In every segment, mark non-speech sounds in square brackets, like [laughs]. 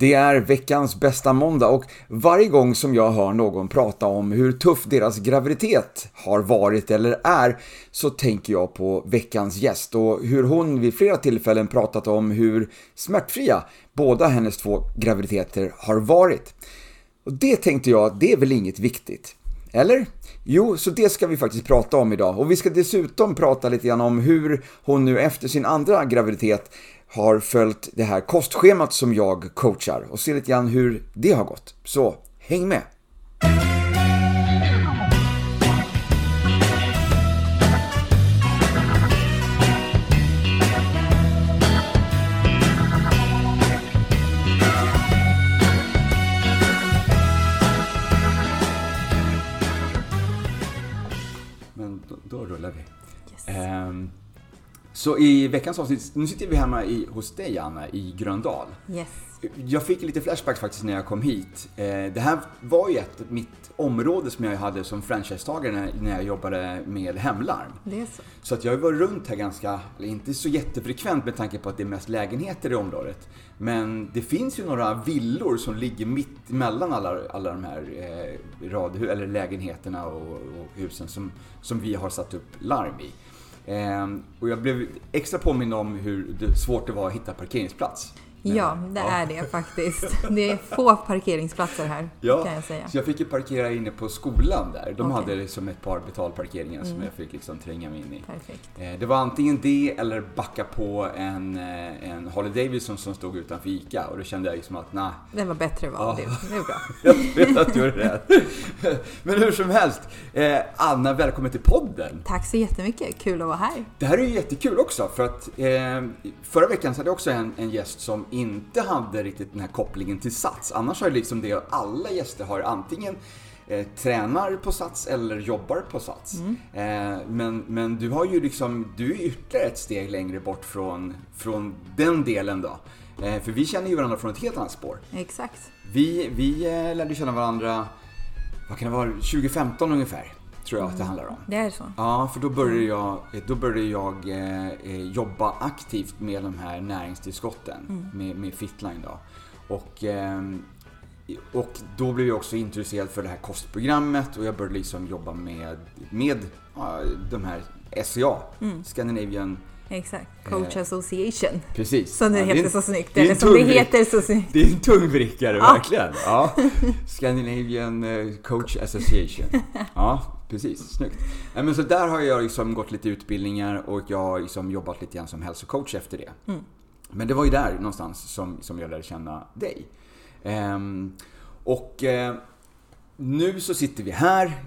Det är veckans bästa måndag och varje gång som jag hör någon prata om hur tuff deras graviditet har varit eller är så tänker jag på veckans gäst och hur hon vid flera tillfällen pratat om hur smärtfria båda hennes två graviditeter har varit. Och det tänkte jag, det är väl inget viktigt? Eller? Jo, så det ska vi faktiskt prata om idag. Och vi ska dessutom prata lite grann om hur hon nu efter sin andra graviditet har följt det här kostschemat som jag coachar och se lite grann hur det har gått. Så häng med! Så i veckans avsnitt, nu sitter vi hemma i, hos dig Anna i Gröndal. Yes. Jag fick lite flashbacks faktiskt när jag kom hit. Eh, Det här var ju ett, mitt område som jag hade som franchisetagare när- jag jobbade med hemlarm. Det är så. Så att jag var runt här ganska, inte så jättefrekvent med tanke på att det är mest lägenheter i området. Men det finns ju några villor som ligger mitt emellan alla, alla de här eh, radhu- eller lägenheterna och, och husen som, som vi har satt upp larm i. Ehm, och jag blev extra påmind om hur svårt det var att hitta parkeringsplats. Ja, det är det faktiskt. Det är få parkeringsplatser här, [laughs] Ja, kan jag säga. så jag fick ju parkera inne på skolan där. De Okej. hade liksom ett par betalparkeringar som jag fick liksom tränga mig in i. Perfekt. Eh, Det var antingen det eller backa på en, eh, en Harley Davidson som stod utanför ICA och då kände jag liksom att nej, Det var bättre val. Ja. Det, det är bra. [laughs] jag vet att du är rätt. [laughs] Men hur som helst, eh, Anna välkommen till podden. Tack så jättemycket. Kul att vara här. Det här är ju jättekul också för att eh, förra veckan så hade jag också en, en gäst som inte hade riktigt den här kopplingen till Sats. Annars har ju liksom det alla gäster har antingen eh, tränar på Sats eller jobbar på Sats. Eh, men, men du har ju liksom, du är ytterligare ett steg längre bort från, från den delen då. Eh, för vi känner ju varandra från ett helt annat spår. Exakt. Vi, vi eh, lärde känna varandra, vad kan det vara, 2015 ungefär. Tror jag att det handlar om. Det är så. Ja, för då började jag, då började jag eh, eh, jobba aktivt med de här näringstillskotten med, med Fitline då. Och, ehm, och då blev jag också intresserad för det här kostprogrammet och jag började liksom jobba med, med ja, de här SCA, Scandinavian Exakt. Coach Association. Precis. Som det Ja, heter en- så snyggt. det är Eller som det heter så snyggt. Det är en tung vrickare, Ja. verkligen. Ja. [laughs] Scandinavian eh, Coach Association. Ja, precis. Snyggt. Men så där har jag liksom gått lite utbildningar och jag har liksom jobbat lite grann som hälsocoach efter det. Mm. Men det var ju där någonstans som, som jag lärde känna dig. Ehm, och eh, nu så sitter vi här.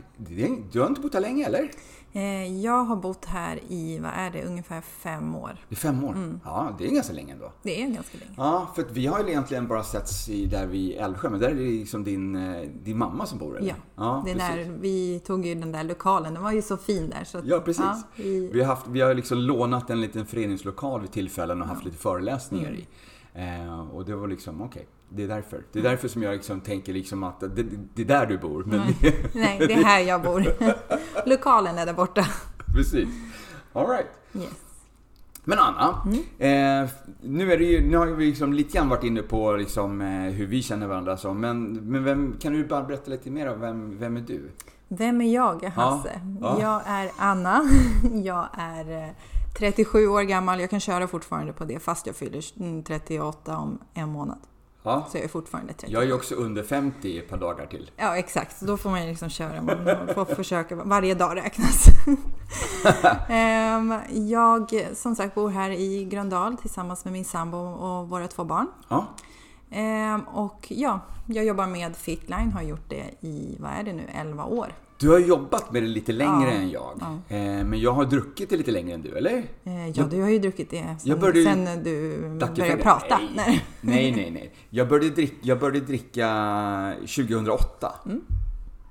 Du har inte bott här länge eller? Eh, Jag har bott här i, vad är det, ungefär fem år. Är fem år? Mm. Ja, det är ganska länge ändå. Det är ganska länge. Ja, för att vi har ju egentligen bara setts i, där vid Älvsjö, men där är det liksom din, eh, din mamma som bor eller? Ja, ja det är precis. där, vi tog ju den där lokalen, den var ju så fin där. Så att, Ja, precis. vi, Vi har, haft, vi har liksom lånat en liten föreningslokal vid tillfällen och haft lite föreläsningar Mm. i. Eh, och det var liksom, okej, det är därför. Det är därför som jag liksom tänker liksom att det, det är där du bor. Men Nej. nej, det är här jag bor. [laughs] lokalen är där borta. precis. All right. Yes. Men Anna, eh, nu, är det ju, nu har vi liksom lite grann varit inne på liksom, eh, hur vi känner varandra. Så, men men vem, kan du bara berätta lite mer om vem, vem är du? Vem är jag, Hasse? Ja. Jag är Anna. [laughs] Jag är eh, 37 år gammal. Jag kan köra fortfarande på det fast jag fyller mm, 38 om en månad. Ja, Så jag är fortfarande 30. jag är också under 50 i ett par dagar till. Ja, exakt. Så då får man ju liksom köra. Man får försöka. Varje dag räknas. [laughs] Ehm, jag som sagt bor här i Gröndal tillsammans med min sambo och våra två barn. Ja, Ehm, och ja, jag jobbar med Fitline, har gjort det i, vad är det nu, 11 år. Du har jobbat med det lite längre Ja, än jag. ja. Eh, men jag har druckit det lite längre än du, eller? Eh, ja, du har ju druckit det sen, började sen du började prata. Nej. Nej, nej, nej. Jag började, drick, jag började dricka 2008. Mm.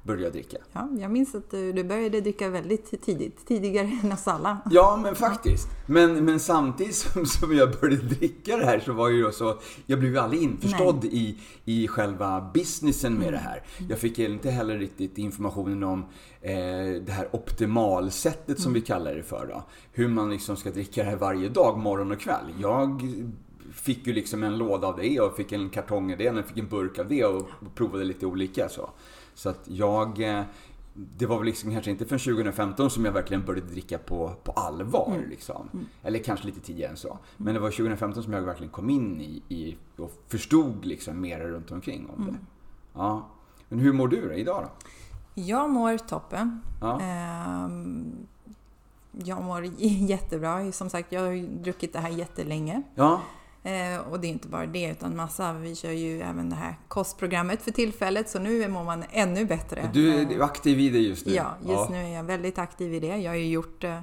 Började jag dricka. Ja, jag minns att du, du började dricka väldigt tidigt, tidigare än oss alla. [laughs] Ja, men faktiskt. Men, men samtidigt som, som jag började dricka det här så var ju så, jag blev ju aldrig införstådd i, i själva businessen med det här. Jag fick inte heller riktigt informationen om eh, det här optimalsättet som vi kallar det för då. Hur man liksom ska dricka det här varje dag, morgon och kväll. Jag fick ju liksom en låda av det och fick en kartong av det och fick en burk av det och provade lite olika så. Så att jag, eh, det var väl liksom kanske inte förrän 2015 som jag verkligen började dricka på, på allvar. Mm. Liksom. Mm. Eller kanske lite tidigare än så. Men det var 2015 som jag verkligen kom in i, i och förstod liksom mer runt omkring om det. Mm. Ja. Men hur mår du då, idag då? Jag mår toppen. Ja. Ehm, jag mår [laughs] jättebra. Som sagt, jag har druckit det här jättelänge. Ja. Eh, och det är inte bara det, utan massa. Vi kör ju även det här kostprogrammet för tillfället, så nu mår man ännu bättre. Du är eh, aktiv i det just nu? Ja, just ja. nu är jag väldigt aktiv i det. Jag har ju gjort eh,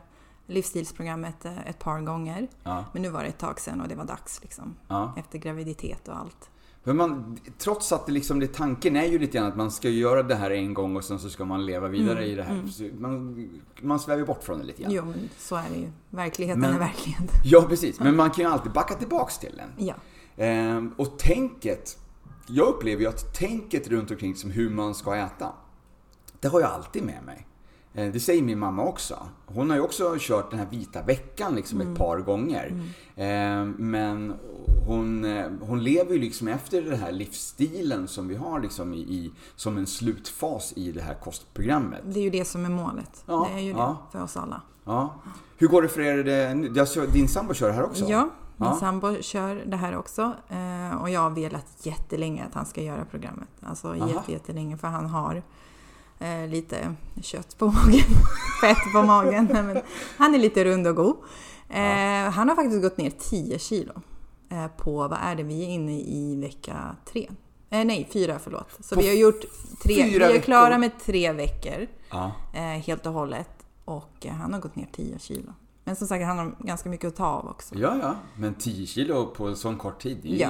livsstilsprogrammet ett par gånger. Ja. Men nu var det ett tag sedan och det var dags liksom. Ja. Efter graviditet och allt. Men man, trots att det liksom, det, tanken är ju lite grann att man ska göra det här en gång och sen så ska man leva vidare mm, i det här. Mm. Man, man svävar bort från det lite grann. Jo, men så är det ju. Verkligheten men, är verklighet. [laughs] Ja, precis. Men man kan ju alltid backa tillbaks till den. Ja. Ehm, och tänket, jag upplever ju att tänket runt omkring som hur man ska äta, det har jag alltid med mig. Eh, det säger min mamma också. Hon har ju också kört den här vita veckan liksom mm. ett par gånger. Mm. Ehm, men hon, eh, hon lever ju liksom efter den här livsstilen som vi har liksom i, som en slutfas i det här kostprogrammet. Det är ju det som är målet. Ja, det är ju det för oss alla. Ja. Hur går det för er? Din sambo kör det här också? Ja, min ja. sambo kör det här också. Eh, och jag har velat jättelänge att han ska göra programmet. Alltså jättelänge för han har eh, lite kött på magen, [laughs] fett på magen. Men han är lite rund och god. Ja. Han har faktiskt gått ner 10 kilo. Eh, på, vad är det, vi är inne i vecka tre. Eh, nej, fyra förlåt. Så på vi har gjort tre, vi är klara med tre veckor ja. eh, helt och hållet. Och eh, han har gått ner 10 kilo. Men som sagt, han har ganska mycket att ta av också. Ja, ja. Men 10 kilo på sån kort tid, det är, ja.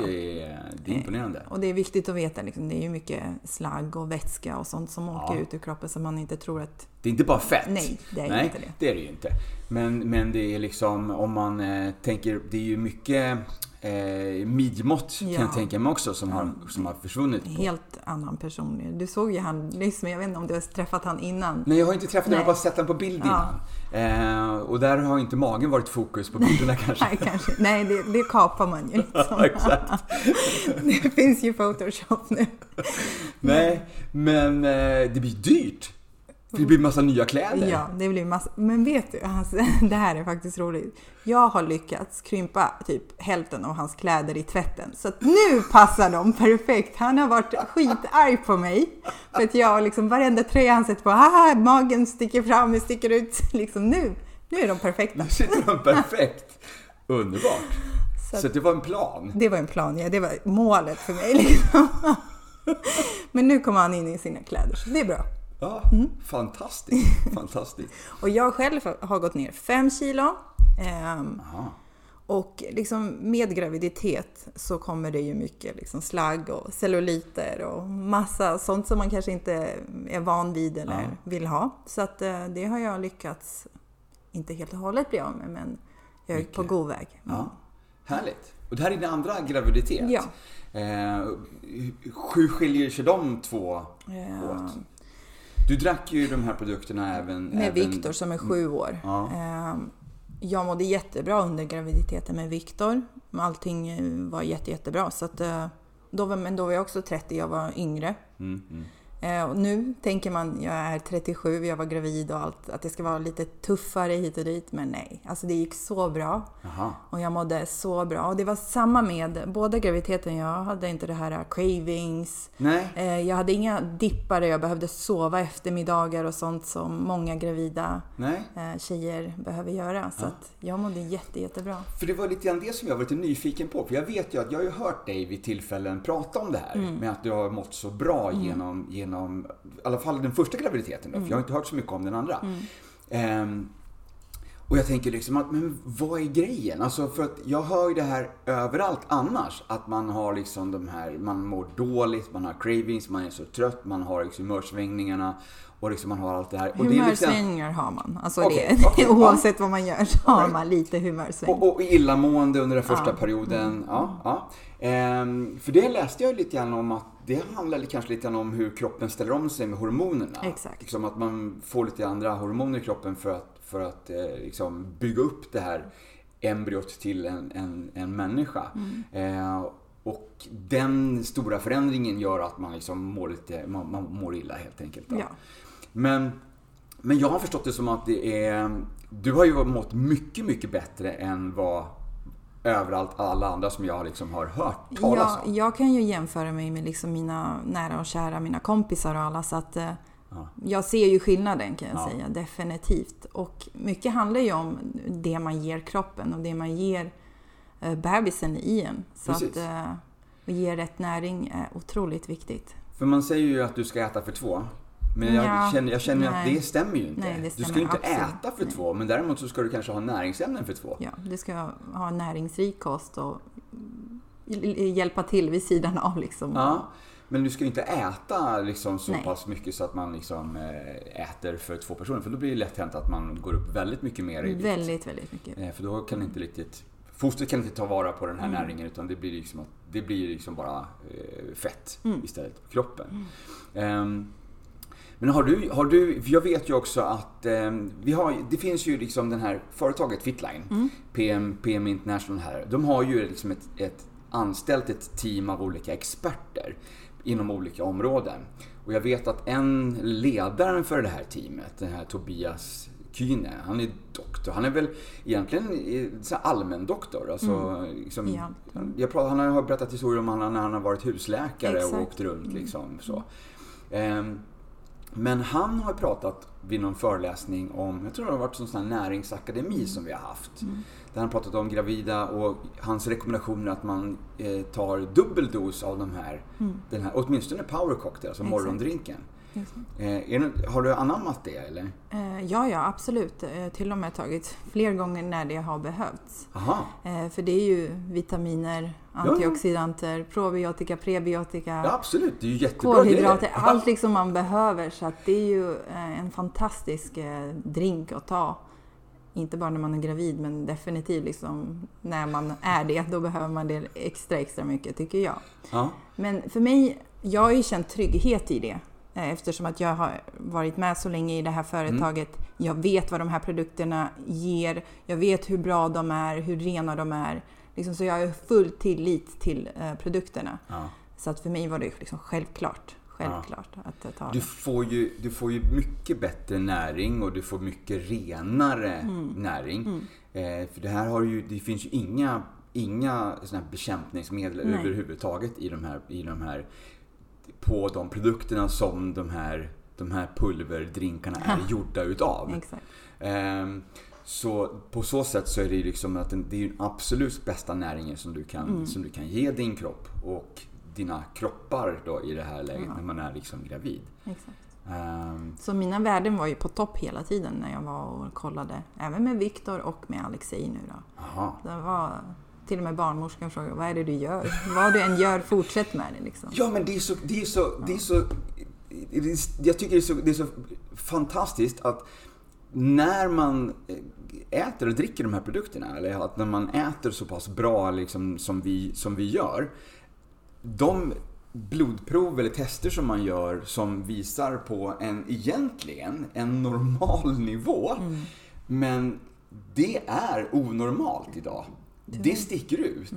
det är imponerande. Och det är viktigt att veta, liksom, det är ju mycket slagg och vätska och sånt som ja. åker ut ur kroppen så man inte tror att... Det är inte bara fett. Nej, det är Nej, inte det. det är det ju inte. Men, men det är liksom, om man eh, tänker, det är ju mycket eh, midjemått ja. kan jag tänka mig också som har, som har försvunnit. Helt annan person. Du såg ju han nyss, men jag vet inte om du har träffat han innan? Nej, jag har inte träffat honom, jag har bara sett honom på bild innan. Eh, och där har inte magen varit fokus på bilderna [laughs] kanske. Nej, kanske. Nej det, det kapar man ju liksom. [laughs] Exakt. [laughs] det finns ju Photoshop nu. Nej, men eh, det blir dyrt. För det blir massa nya kläder. Ja, det blir massa. Men vet du, alltså, [laughs] det här är faktiskt roligt. Jag har lyckats krympa typ hälften av hans kläder i tvätten. Så att nu passar de perfekt. Han har varit skitarg på mig. För att jag liksom varenda tröja han sätter på, ah, magen sticker fram, det sticker ut. [laughs] Liksom nu, nu är de perfekta. Nu sitter de perfekt. Underbart. Så, så det var en plan? Det var en plan, ja. Det var målet för mig. Liksom. [laughs] Men nu kommer han in i sina kläder, så det är bra. Ja, mm. fantastiskt. [laughs] fantastiskt. och jag själv har gått ner 5 kilo. Ehm, och liksom med graviditet så kommer det ju mycket liksom slagg och celluliter och massa sånt som man kanske inte är van vid eller ja. vill ha. Så att eh, det har jag lyckats, inte helt och hållet bli av med, men jag är mycket. på god väg. Mm. Ja. Härligt. Och det här är din andra graviditet. Ja. Eh, hur skiljer sig de två ja. åt? Du drack ju de här produkterna även... Med även... Viktor som är sju år. Ja. Ehm, jag mådde jättebra under graviditeten med Viktor. Allting eh, var jätte, jättebra. Så att, eh, då var, men då var jag också 30, jag var yngre. Mm, mm. Eh, och nu tänker man, jag är 37, jag var gravid och allt, att det ska vara lite tuffare hit och dit. Men nej, alltså det gick så bra. Aha. Och jag mådde så bra. Och det var samma med båda graviditeten. Jag hade inte det här cravings. Nej. Eh, jag hade inga dippare, jag behövde sova eftermiddagar och sånt som många gravida nej. Eh, tjejer behöver göra. Så ja. att jag mådde jätte, jättebra. För det var lite grann det som jag var lite nyfiken på. För jag vet ju att jag har ju hört dig vid tillfällen prata om det här. Mm. Med att du har mått så bra mm. genom, genom genom, i alla fall den första graviditeten då, mm. för jag har inte hört så mycket om den andra. Mm. Um, och jag tänker liksom att, men vad är grejen? Alltså för att jag hör ju det här överallt annars. Att man har liksom de här, man mår dåligt, man har cravings, man är så trött, man har liksom humörsvängningarna. Och liksom man har allt det här. Humörsvängningar liksom... har man. Alltså okay, det, okay, [laughs] oavsett ja. vad man gör så har man lite humörsvängningar. Och, och illamående under den första ja. perioden. Mm. Ja, ja. Ehm, för det läste jag lite grann om att det handlar kanske lite om hur kroppen ställer om sig med hormonerna. Exakt. Liksom att man får lite andra hormoner i kroppen för att, för att eh, liksom bygga upp det här embryot till en, en, en människa. Eh, och den stora förändringen gör att man liksom mår, lite, man, man mår illa helt enkelt. Ja. Men, men jag har förstått det som att det är... Du har ju mått mycket, mycket bättre än vad överallt alla andra som jag liksom har hört talas Jag, om. jag kan ju jämföra mig med liksom mina nära och kära, mina kompisar och alla. Så att, eh, Jag ser ju skillnaden kan jag Ja. säga, definitivt. Och mycket handlar ju om det man ger kroppen och det man ger eh, bebisen i en. Så Precis. att eh, att ge rätt näring är otroligt viktigt. För man säger ju att du ska äta för två. Men jag Ja, känner, jag känner att det stämmer ju inte. Nej, det du ska stämmer ju inte absolut äta för nej. två, men däremot så ska du kanske ha näringsämnen för två. Ja, du ska ha näringsrik kost och mm, hjälpa till vid sidan av liksom. Ja, men du ska ju inte äta liksom så Nej. pass mycket så att man liksom eh, äter för två personer. För då blir det lätt hänt att man går upp väldigt mycket mer i vikt. Väldigt, väldigt mycket. Eh, För då kan inte riktigt Fostret kan inte ta vara på den här Mm. näringen utan det blir liksom, det blir liksom bara eh, fett Mm. istället på kroppen. Ehm, men har du, har du, jag vet ju också att ehm, vi har, det finns ju liksom den här företaget Fitline, Mm. PM, PM International här. De har ju liksom ett, ett anställt ett team av olika experter inom olika områden. Och jag vet att en ledare för det här teamet, den här Tobias Kyne, han är doktor. Han är väl egentligen eh, allmän doktor. Alltså, liksom, I allt. Mm. jag pratar, han har berättat historier om han, när han har varit husläkare Exakt. och åkt runt. Liksom, så. Ehm, men han har pratat vid någon föreläsning om, jag tror det har varit en sån här näringsakademi som vi har haft. Där han pratat om gravida och hans rekommendation är att man eh, tar dubbel dos av de här, den här åtminstone power cocktail, alltså Mm. Exakt. morgondrinken. Det, har du anammat det eller? Eh, Ja, ja, absolut. Eh, Till och med tagit fler gånger när det har behövts. Aha. För det är ju vitaminer, antioxidanter, probiotika, prebiotika, Ja absolut, det är ju jättebra grejer. kolhydrater. Allt liksom man behöver. Så det är ju en fantastisk drink att ta. Inte bara när man är gravid, men definitivt liksom när man är det. Då behöver man det extra, extra mycket, tycker jag. Ja. Men för mig, jag har ju känt trygghet i det. Eh, Eftersom att jag har varit med så länge i det här företaget. Jag vet vad de här produkterna ger. Jag vet hur bra de är, hur rena de är. Liksom, så jag har full tillit till eh, produkterna. Ja. Så att för mig var det liksom självklart. Självklart att jag tar Du får, ju, du får ju mycket bättre näring och du får mycket renare Mm. näring. Eh, för det här har ju, det finns ju inga, inga såna bekämpningsmedel Nej. överhuvudtaget i de, här, i de här på de produkterna som de här, de här pulverdrinkarna är gjorda utav. Exakt. Ehm, så på så sätt så är det ju liksom att den, det är den absolut bästa näringen som du, kan, Mm. som du kan ge din kropp och dina kroppar då i det här läget när man är liksom gravid. Ehm, Så mina värden var ju på topp hela tiden när jag var och kollade. Även med Viktor och med Alexei nu då. Jaha. Det var till och med barnmorskan frågade vad är det du gör? Vad du än gör, fortsätt med det liksom. Ja men det är så, det är så, det är så, jag tycker det är, så, det är så fantastiskt att när man äter och dricker de här produkterna, eller att när man äter så pass bra liksom, som, vi, som vi gör. De blodprov eller tester som man gör som visar på en egentligen en normal nivå. Men det är onormalt idag. Det sticker ut.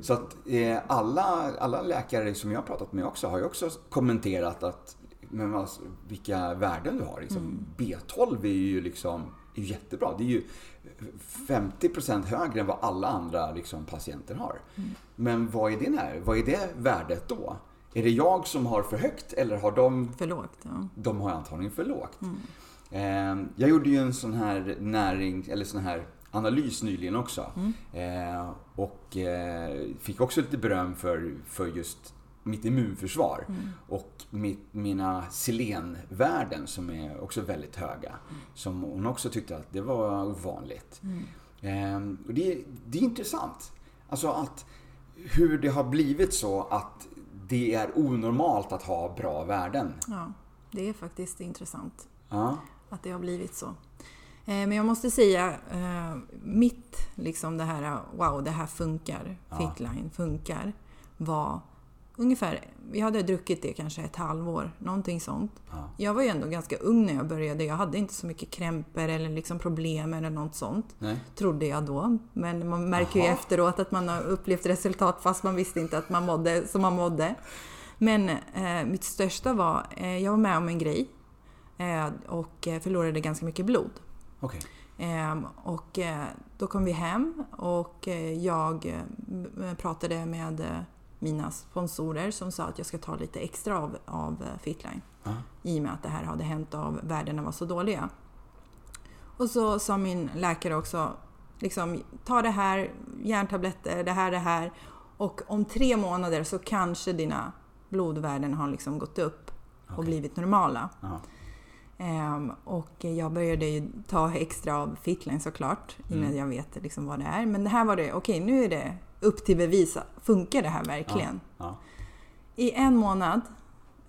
Så att eh, alla, alla läkare som jag har pratat med också har ju också kommenterat att men alltså, vilka värden du har. Liksom. B12 är ju liksom är jättebra. Det är ju 50% högre än vad alla andra liksom, patienter har. Men vad är det när? Vad är det värdet då? Är det jag som har för högt eller har de För lågt. Ja. de har antagligen för lågt. Eh, jag gjorde ju en sån här näring, eller sån här analys nyligen också. Eh, och eh, fick också lite beröm för, för just mitt immunförsvar. Och mitt, mina selenvärden som är också väldigt höga. Som hon också tyckte att det var ovanligt. Eh, och det, det är intressant. Alltså att hur det har blivit så att det är onormalt att ha bra värden. ja, det är faktiskt intressant Ja. att det har blivit så. Eh, Men jag måste säga, eh, mitt liksom det här, wow det här funkar, Ja. Fitline funkar, var ungefär, vi hade druckit det kanske ett halvår, någonting sånt. Ja. Jag var ju ändå ganska ung när jag började. Jag hade inte så mycket krämpor eller liksom problem eller något sånt. Nej. Trodde jag då. Men man märker ju Jaha. efteråt att man har upplevt resultat fast man visste inte att man mådde som man mådde. Men eh, mitt största var, eh, jag var med om en grej eh, och eh, förlorade ganska mycket blod. Okej. Ehm, och eh, då kom vi hem och eh, jag eh, pratade med mina sponsorer som sa att jag ska ta lite extra av, av Fitline. Ja. I och med att det här hade hänt av värdena var så dåliga. Och så sa min läkare också, liksom, ta det här, järntabletter, det här, det här. Och om tre månader så kanske dina blodvärden har liksom gått upp och blivit normala. Ja. Ehm, och jag började ju ta extra av Fitline såklart, innan Mm. jag vet liksom vad det är. Men det här var det, okej nu är det upp till bevis. Funkar det här verkligen? Ja. I en månad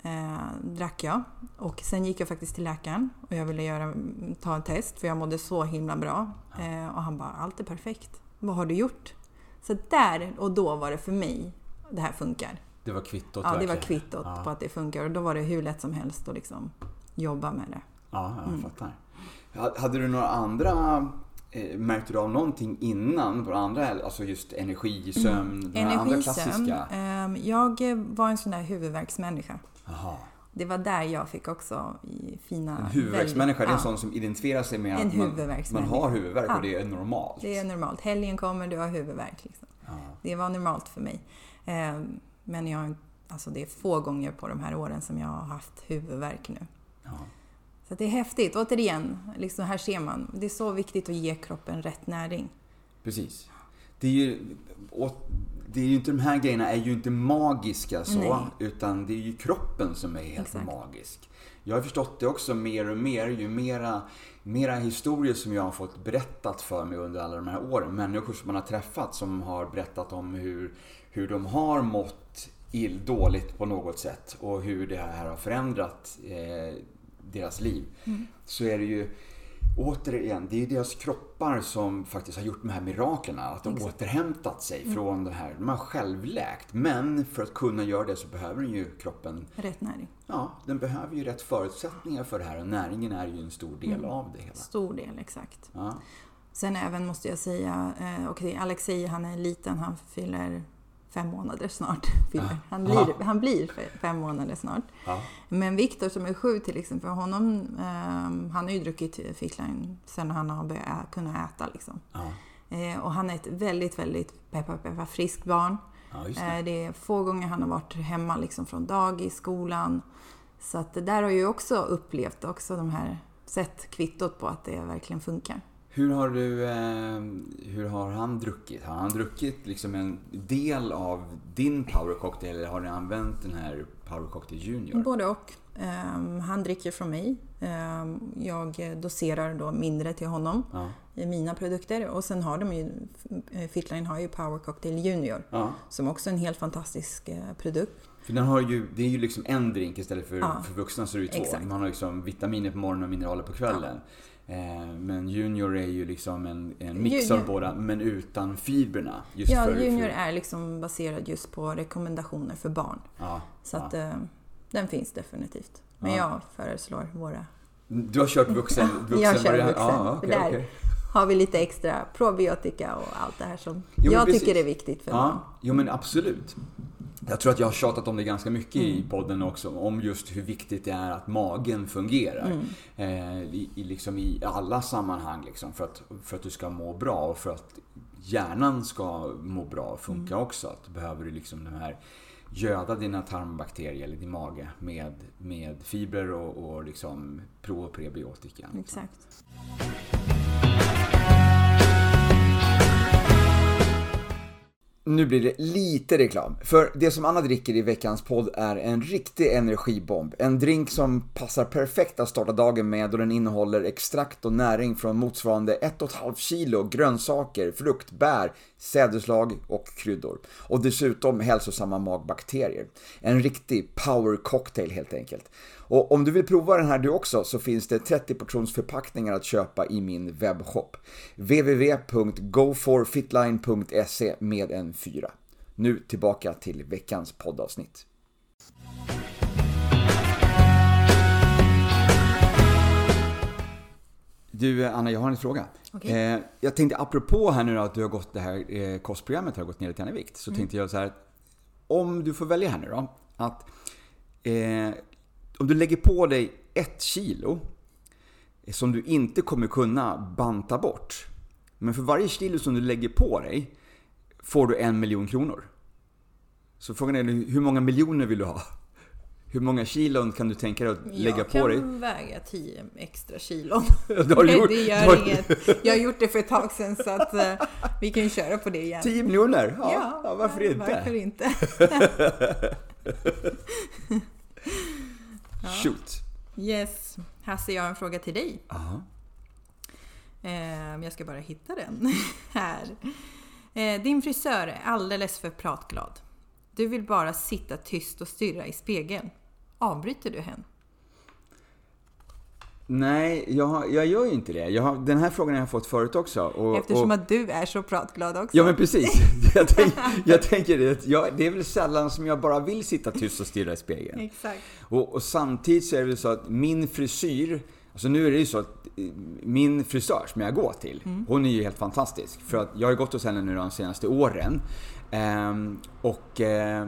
eh, drack jag och sen gick jag faktiskt till läkaren och jag ville göra, ta en test för jag mådde så himla bra. Eh, och han bara, allt är perfekt. Vad har du gjort? Så där och då var det för mig, det här funkar. Det var kvittot Ja, det var verkligen. kvittot Ja. på att det funkar och då var det hur lätt som helst att liksom jobba med det. Ja, jag Mm. fattar. Ha- Hade du några andra, eh, märkte du av någonting innan? Några andra, alltså just energi, sömn, några andra Energisömn. klassiska? ehm, Jag var en sån där huvudvärksmänniska. Jaha. Det var där jag fick också fina... En huvudvärksmänniska, det är en Ja, sån som identifierar sig med att man, man har huvudvärk Ja. och det är normalt. Det är normalt. Helgen kommer, du har huvudvärk. Liksom. Ja. Det var normalt för mig. Ehm, Men jag, alltså det är få gånger på de här åren som jag har haft huvudvärk nu. Ja. Så det är häftigt. Återigen, liksom här ser man. Det är så viktigt att ge kroppen rätt näring. Precis. Det är ju, det är ju inte, de här grejerna är ju inte magiska så, Nej. utan det är ju kroppen som är helt Exakt. magisk. Jag har förstått det också mer och mer, ju mera, mera historier som jag har fått berättat för mig under alla de här åren. Människor som man har träffat som har berättat om hur, hur de har mått ill, dåligt på något sätt och hur det här har förändrat eh, deras liv. Så är det ju återigen, det är ju deras kroppar som faktiskt har gjort de här miraklerna. Att de Exakt. återhämtat sig från det här. De har självläkt. Men för att kunna göra det så behöver den ju kroppen, Rätt näring. ja, den behöver ju rätt förutsättningar för det här. Och näringen är ju en stor del av det hela. Stor del, exakt. Ja, Sen även måste jag säga, eh, okej Alexei han är liten, han fyller fem månader snart. [laughs] Han, blir, han blir fe- fem månader snart. Men Viktor som är sju till exempel, för honom, ehm, han har ju druckit Fitline sen han har börjat kunna äta. Liksom. Eh, och han är ett väldigt, väldigt peppa, peppa friskt barn. det. Eh, det är få gånger han har varit hemma liksom, från dagis, skolan. Så att det där har jag ju också upplevt, också de här, sett kvittot på att det verkligen funkar. Hur har du, eh, hur har han druckit? Har han druckit liksom en del av din power cocktail eller har ni använt den här power cocktail junior? Både och. Ehm, han dricker från mig. Ehm, jag doserar då mindre till honom Ja, i mina produkter. Och sen har de ju, eh, Fitline har ju Power Cocktail Junior. ja. Som också är en helt fantastisk eh, produkt. För den har ju, det är ju liksom en drink istället för, Ja. för vuxna så är det ju två. Exakt. Man har liksom vitaminer på morgonen och mineraler på kvällen. Eh, men Junior är ju liksom en, en mix av Junior- båda men utan fibrerna. Just Ja, för, Junior för, är liksom baserad just på rekommendationer för barn. ja, Så ja. att eh, den finns definitivt. Men Ja. jag föreslår våra. Du har kört vuxen, [laughs] vuxen jag kör vuxen. Ja, okej, Där okej. har vi lite extra probiotika och allt det här som Jo, jag precis. tycker är viktigt för barn. Ja, jo men absolut. Jag tror att jag har tjatat om det ganska mycket i Mm. podden också. Om just hur viktigt det är att magen fungerar. Mm. Eh, i, i, liksom I alla sammanhang. Liksom, för, att, för att du ska må bra och för att hjärnan ska må bra och funka Mm. också. Att behöver du liksom de här göda dina tarmbakterier eller din mage med, med fibrer och, och liksom pro och prebiotika. Exakt. Nu blir det lite reklam. För det som Anna dricker i veckans podd är en riktig energibomb. En drink som passar perfekt att starta dagen med och den innehåller extrakt och näring från motsvarande 1,5 kilo grönsaker, frukt, bär, sädesslag och kryddor. Och dessutom hälsosamma magbakterier. En riktig power cocktail helt enkelt. Och om du vill prova den här du också så finns det 30 portions förpackningar att köpa i min webbshop. www.goforfitline.se med en 4. Nu tillbaka till veckans poddavsnitt. Du Anna, jag har en fråga. Okej. Eh, jag tänkte apropå här nu då, att du har gått det här eh, kostprogrammet har gått ner lite grann i vikt. Så tänkte jag så här. Om du får välja här nu då. Att eh, om du lägger på dig ett kilo eh, som du inte kommer kunna banta bort. Men för varje kilo som du lägger på dig får du en miljon kronor. Så frågan är hur många miljoner vill du ha? Hur många kilon kan du tänka dig att lägga på dig? Jag kan väga 10 extra kilon. [laughs] Det har du gjort. det gör har- inget. Jag har gjort det för ett tag sedan så att eh, vi kan ju köra på det igen. 10 miljoner? Ja, ja, varför inte? Varför inte? [laughs] [laughs] Shoot. Yes. Hasse, jag har en fråga till dig. Aha. Eh, jag ska bara hitta den [laughs] här. Eh, din frisör är alldeles för pratglad. Du vill bara sitta tyst och stirra i spegeln. Avbryter du henne? Nej, jag, jag gör ju inte det. Har, den här frågan har jag fått förut också. Och, Eftersom och, att du är så pratglad också. Ja men precis. [laughs] Jag, tänk, jag tänker att jag, det är väl sällan som jag bara vill sitta tyst och stirra i spegeln. Exakt. Och, och samtidigt så är det väl så att min frisyr, alltså nu är det ju så att eh, min frisör som jag går till, hon är ju helt fantastisk. För att jag har gått hos henne nu de senaste åren. Ehm, och eh,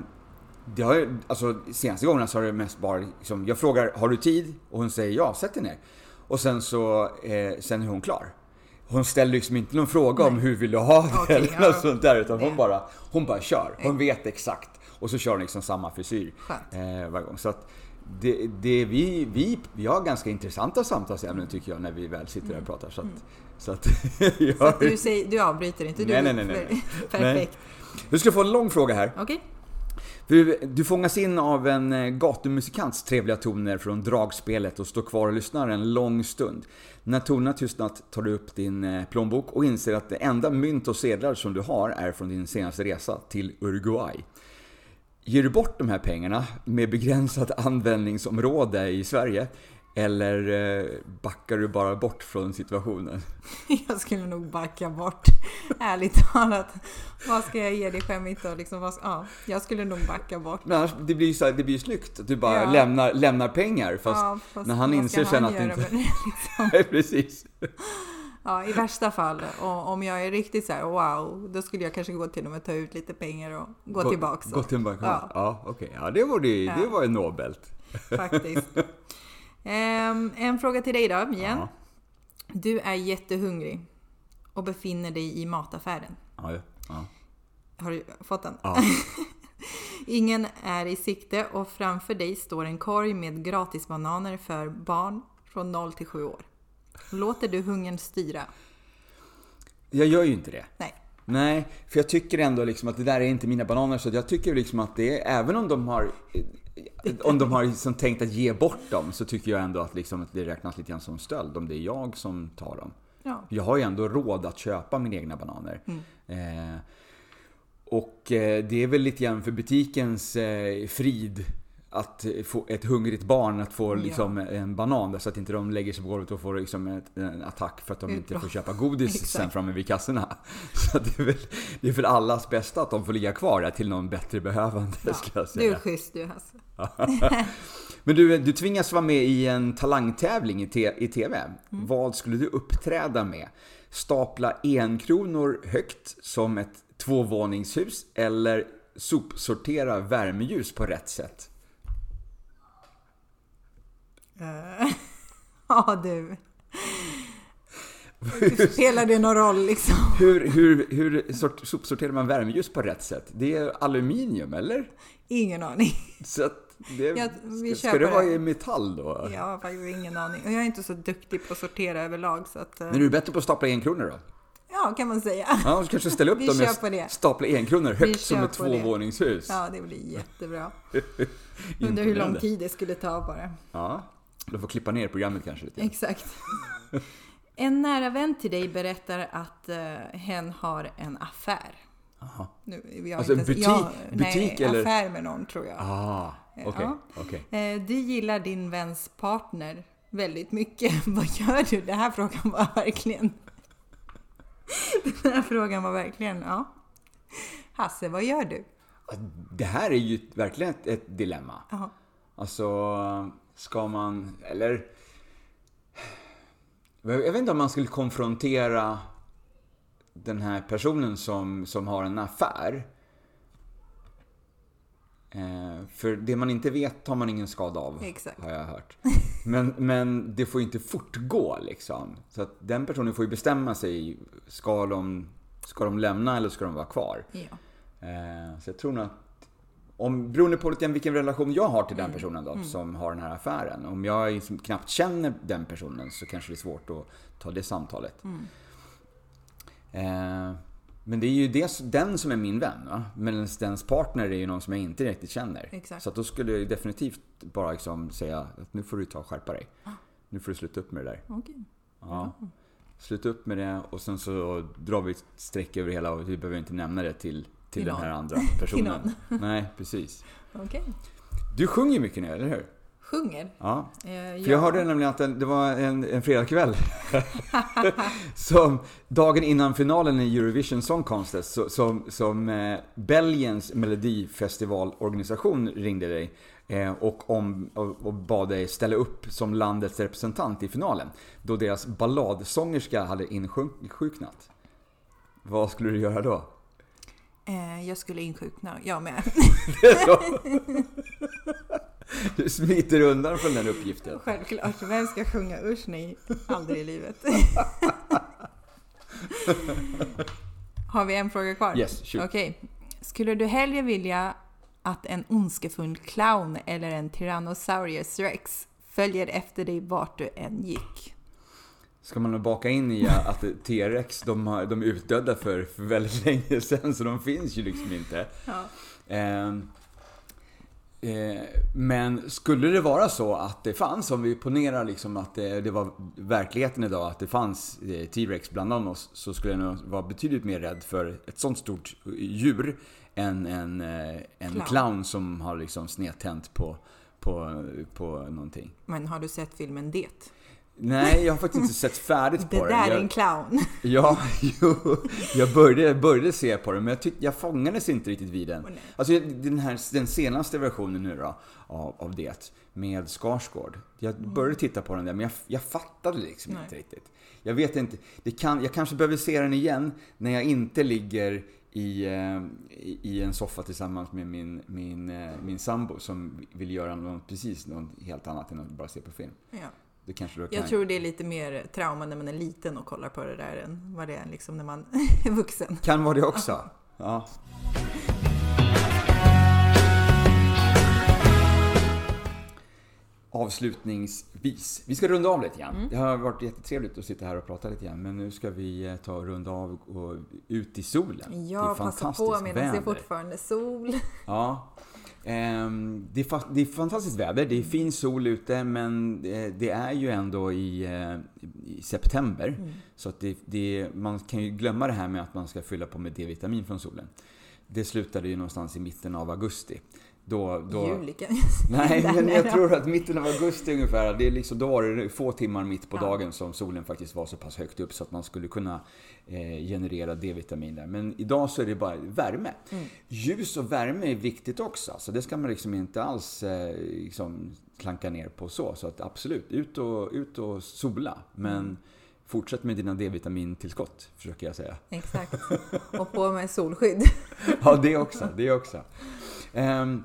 det har alltså senaste gångerna så har det mest bara liksom, jag frågar har du tid? Och hon säger ja, sätt dig ner. Och sen så, eh, sen är hon klar. Hon ställer liksom inte någon fråga om hur vill du ha det Okej, eller ja. något sånt där. Utan hon Nej. bara, hon bara kör. Hon vet exakt. Och så kör hon liksom samma frisyr eh, varje gång. Så att det, det, vi, vi, vi har ganska intressanta samtalsämnen tycker jag när vi väl sitter där och pratar. Så att, så att, [laughs] Så jag, att du, säger, du avbryter inte? Du, Nej, nej, nej, nej. [laughs] Perfekt. Du ska få en lång fråga här. Okej. Du, du fångas in av en eh, gatumusikants trevliga toner från dragspelet och står kvar och lyssnar en lång stund. När tonerna tystnat tar du upp din eh, plånbok och inser att det enda mynt och sedlar som du har är från din senaste resa till Uruguay. Ger du bort de här pengarna med begränsat användningsområde i Sverige? Eller eh, backar du bara bort från situationen? [laughs] Jag skulle nog backa bort. [laughs] Ärligt talat. Vad ska jag ge dig skämmigt då? Liksom, vad, ska- ja, jag skulle nog backa bort. Men annars, det blir ju så här, det blir snyggt att du bara Ja. lämnar, lämnar pengar fast, Ja, fast när han inser sen att det inte... det, [laughs] liksom? Precis. Ja, i värsta fall. Och om jag är riktigt så här wow, då skulle jag kanske gå till dem och ta ut lite pengar och gå, tillbaka. Gå tillbaka. Ja, Ja. okej. Ja, det var, det, det var nobelt. Faktiskt. Ehm, en fråga till dig då, igen. Ja. Du är jättehungrig och befinner dig i mataffären. Ja, ja. Har du fått den? ja. [laughs] Ingen är i sikte och framför dig står en korg med gratisbananer för barn från 0 till 7 år. Låter du hungern styra? Jag gör ju inte det. Nej. Nej, för jag tycker ändå liksom att det där är inte mina bananer. Så jag tycker liksom att det är, även om de har om de har liksom tänkt att ge bort dem så tycker jag ändå att, liksom att det räknas lite grann som stöld om det är jag som tar dem. Ja. Jag har ju ändå råd att köpa mina egna bananer. Eh, och eh, det är väl lite grann för butikens eh, frid att få ett hungrigt barn att få liksom en banan där, så att inte de lägger sig på golvet och får liksom ett, en attack för att de inte får köpa godis [laughs] sen framme vid kassorna. [laughs] Så det, är väl, det är för allas bästa att de får ligga kvar där till någon bättre behövande Ja, ska jag Du är säga. schysst du Hasse. [laughs] Men du, du tvingas vara med i en talangtävling i, te, i TV. Mm. Vad skulle du uppträda med? Stapla enkronor högt som ett tvåvåningshus eller sopsortera värmeljus på rätt sätt? Eh, [laughs] Ja du. Spelar det någon roll liksom? Hur, hur, hur sort, sopsorterar man värmeljus på rätt sätt? Det är aluminium, eller? Ingen aning. Så det, Ja, vi ska, ska det vara i metall då? Jag har faktiskt ingen aning. Jag är inte så duktig på att sortera överlag så att... eh, Men är du bättre på att stapla enkronor då? Ja, kan man säga. Ja, så kanske ställa upp Vi dem med stapla enkronor högt som ett tvåvåningshus. Ja, det blir jättebra. [laughs] Undrar hur lång tid det skulle ta bara. Ja, du får klippa ner programmet kanske lite. Exakt. En nära vän till dig berättar att uh, hen har en affär. Aha. Nu, Alltså en butik- ja, butik nej, eller? affär med någon tror jag. Ah, okej, Ja. okej. Eh, Du gillar din väns partner väldigt mycket. [laughs] Vad gör du? Den här frågan var verkligen... [laughs] Den här frågan var verkligen, ja. Hasse, vad gör du? Det här är ju verkligen ett, ett dilemma. Jaha. Alltså, ska man, eller... Jag vet inte om man skulle konfrontera den här personen som, som har en affär. Eh, för det man inte vet tar man ingen skada av, Exakt. har jag hört. Men, men det får inte fortgå liksom. Så att den personen får ju bestämma sig. Ska de, ska de lämna eller ska de vara kvar? Ja. Eh, så jag tror nog att om, beroende på lite vilken relation jag har till Mm. den personen då, som har den här affären. Om jag liksom knappt känner den personen så kanske det är svårt att ta det samtalet. Mm. Eh, men det är ju det, den som är min vän. Va? Men dens partner är ju någon som jag inte riktigt känner. Exakt. Så att då skulle jag definitivt bara liksom säga att nu får du ta och skärpa dig. Ah. Nu får du sluta upp med det där. Okej. Ja. Sluta upp med det och sen så drar vi ett streck över hela och vi behöver inte nämna det till, till den här andra [laughs] personen. Nej, precis. Okej. Du sjunger mycket nu, eller hur? Sjunger? Ja. Eh, För jag hörde nämligen att det var en, en fredagkväll. [laughs] som dagen innan finalen i Eurovision Song Contest så, som, som eh, Belgiens melodifestivalorganisation ringde dig eh, och, om, och, och bad dig ställa upp som landets representant i finalen. Då deras balladsångerska hade insjuknat. Vad skulle du göra då? Eh, jag skulle insjukna, jag med. [laughs] Du smiter undan från den uppgiften. Självklart. Vem ska sjunga Usch nej, aldrig i livet. [laughs] Har vi en fråga kvar? Yes, shoot. Okej. Skulle du hellre vilja att en ondskefull clown eller en Tyrannosaurus rex följer efter dig vart du än gick? Ska man baka in i [laughs] att T-rex, de, har, de är utdöda för, för väldigt länge sedan, så de finns ju liksom inte. Ja. Ehm, eh, men skulle det vara så att det fanns, om vi ponerar liksom att det, det var verkligheten idag, att det fanns eh, T-rex bland oss, så skulle jag nog vara betydligt mer rädd för ett sånt stort djur än en, eh, en Clown. clown. som har liksom snedtänt på, på, på någonting. Men har du sett filmen Det? Nej, jag har faktiskt inte sett färdigt Det på där den. är Jag- en clown. [laughs] Ja, jo, jag började, började se på den men jag, tyck, jag fångades inte riktigt vid den. Nej. Alltså den, här, den senaste versionen nu då, av, av det, med Skarsgård. Jag började titta på den där men jag, jag fattade liksom Nej. inte riktigt. Jag vet inte, det kan, jag kanske behöver se den igen när jag inte ligger i, eh, i, i en soffa tillsammans med min, min, eh, min sambo som vill göra något, precis något helt annat än att bara se på film. Ja. Det kanske då kan... Jag tror det är lite mer trauma när man är liten och kollar på det där än vad det är liksom när man [laughs] är vuxen. Kan vara det också. Ja. Avslutningsvis, vi ska runda av lite grann. Det har varit jättetrevligt att sitta här och prata lite grann, men nu ska vi eh, ta och runda av och ut i solen. Jag passar på medan det är fortfarande sol. Ja. Ehm, det, är det är fantastiskt väder, det är fin sol ute men eh, det är ju ändå i, eh, i september. Mm. Så att det, det, man kan ju glömma det här med att man ska fylla på med D-vitamin från solen. Det slutade ju någonstans i mitten av augusti. Då, då, Juli kan [laughs] Nej, [laughs] men jag tror att mitten av augusti ungefär, det är liksom, då var det få timmar mitt på Ja. dagen som solen faktiskt var så pass högt upp så att man skulle kunna eh, generera D-vitamin där. Men idag så är det bara värme. Mm. Ljus och värme är viktigt också, så det ska man liksom inte alls eh, liksom klanka ner på så. Så att absolut, ut och, ut och sola. Men Mm. fortsätt med dina D-vitamintillskott, försöker jag säga. Exakt. Och på med solskydd. [laughs] Ja, det också. Det också. Ehm,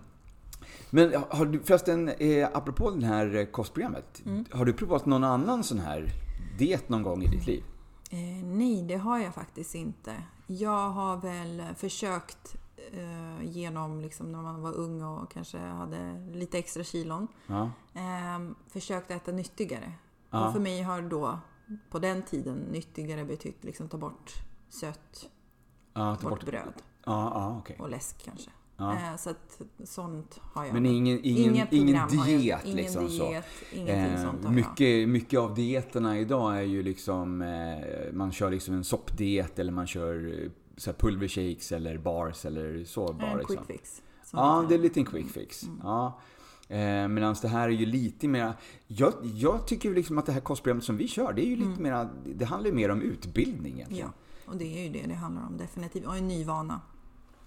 men har du förresten, eh, apropå det här eh, kostprogrammet. Mm. Har du provat någon annan sån här diet någon gång i ditt liv? Eh, nej, det har jag faktiskt inte. Jag har väl försökt eh, genom liksom när man var ung och kanske hade lite extra kilon. Ja. Eh, försökt äta nyttigare. Ja. Och för mig har då på den tiden nyttigare betytt liksom ta bort sött, Ja, ta bort bort. bröd Ja, okej. och läsk kanske. Ja. Eh, så att sånt har jag. Men ingen, ingen, ingen diet ingen liksom så. diet, ingenting Eh, sånt har jag. mycket, mycket av dieterna idag är ju liksom, eh, man kör liksom en soppdiet eller man kör eh, så pulvershakes eller bars eller så bara En liksom. quick fix. Ja, det är en quick fix. Ja. Eh, Medan det här är ju lite mer... Jag, jag tycker liksom att det här kostprogrammet som vi kör, det är ju lite mer... Det handlar ju mer om utbildning egentligen. Ja, och det är ju det det handlar om definitivt. Och en ny vana.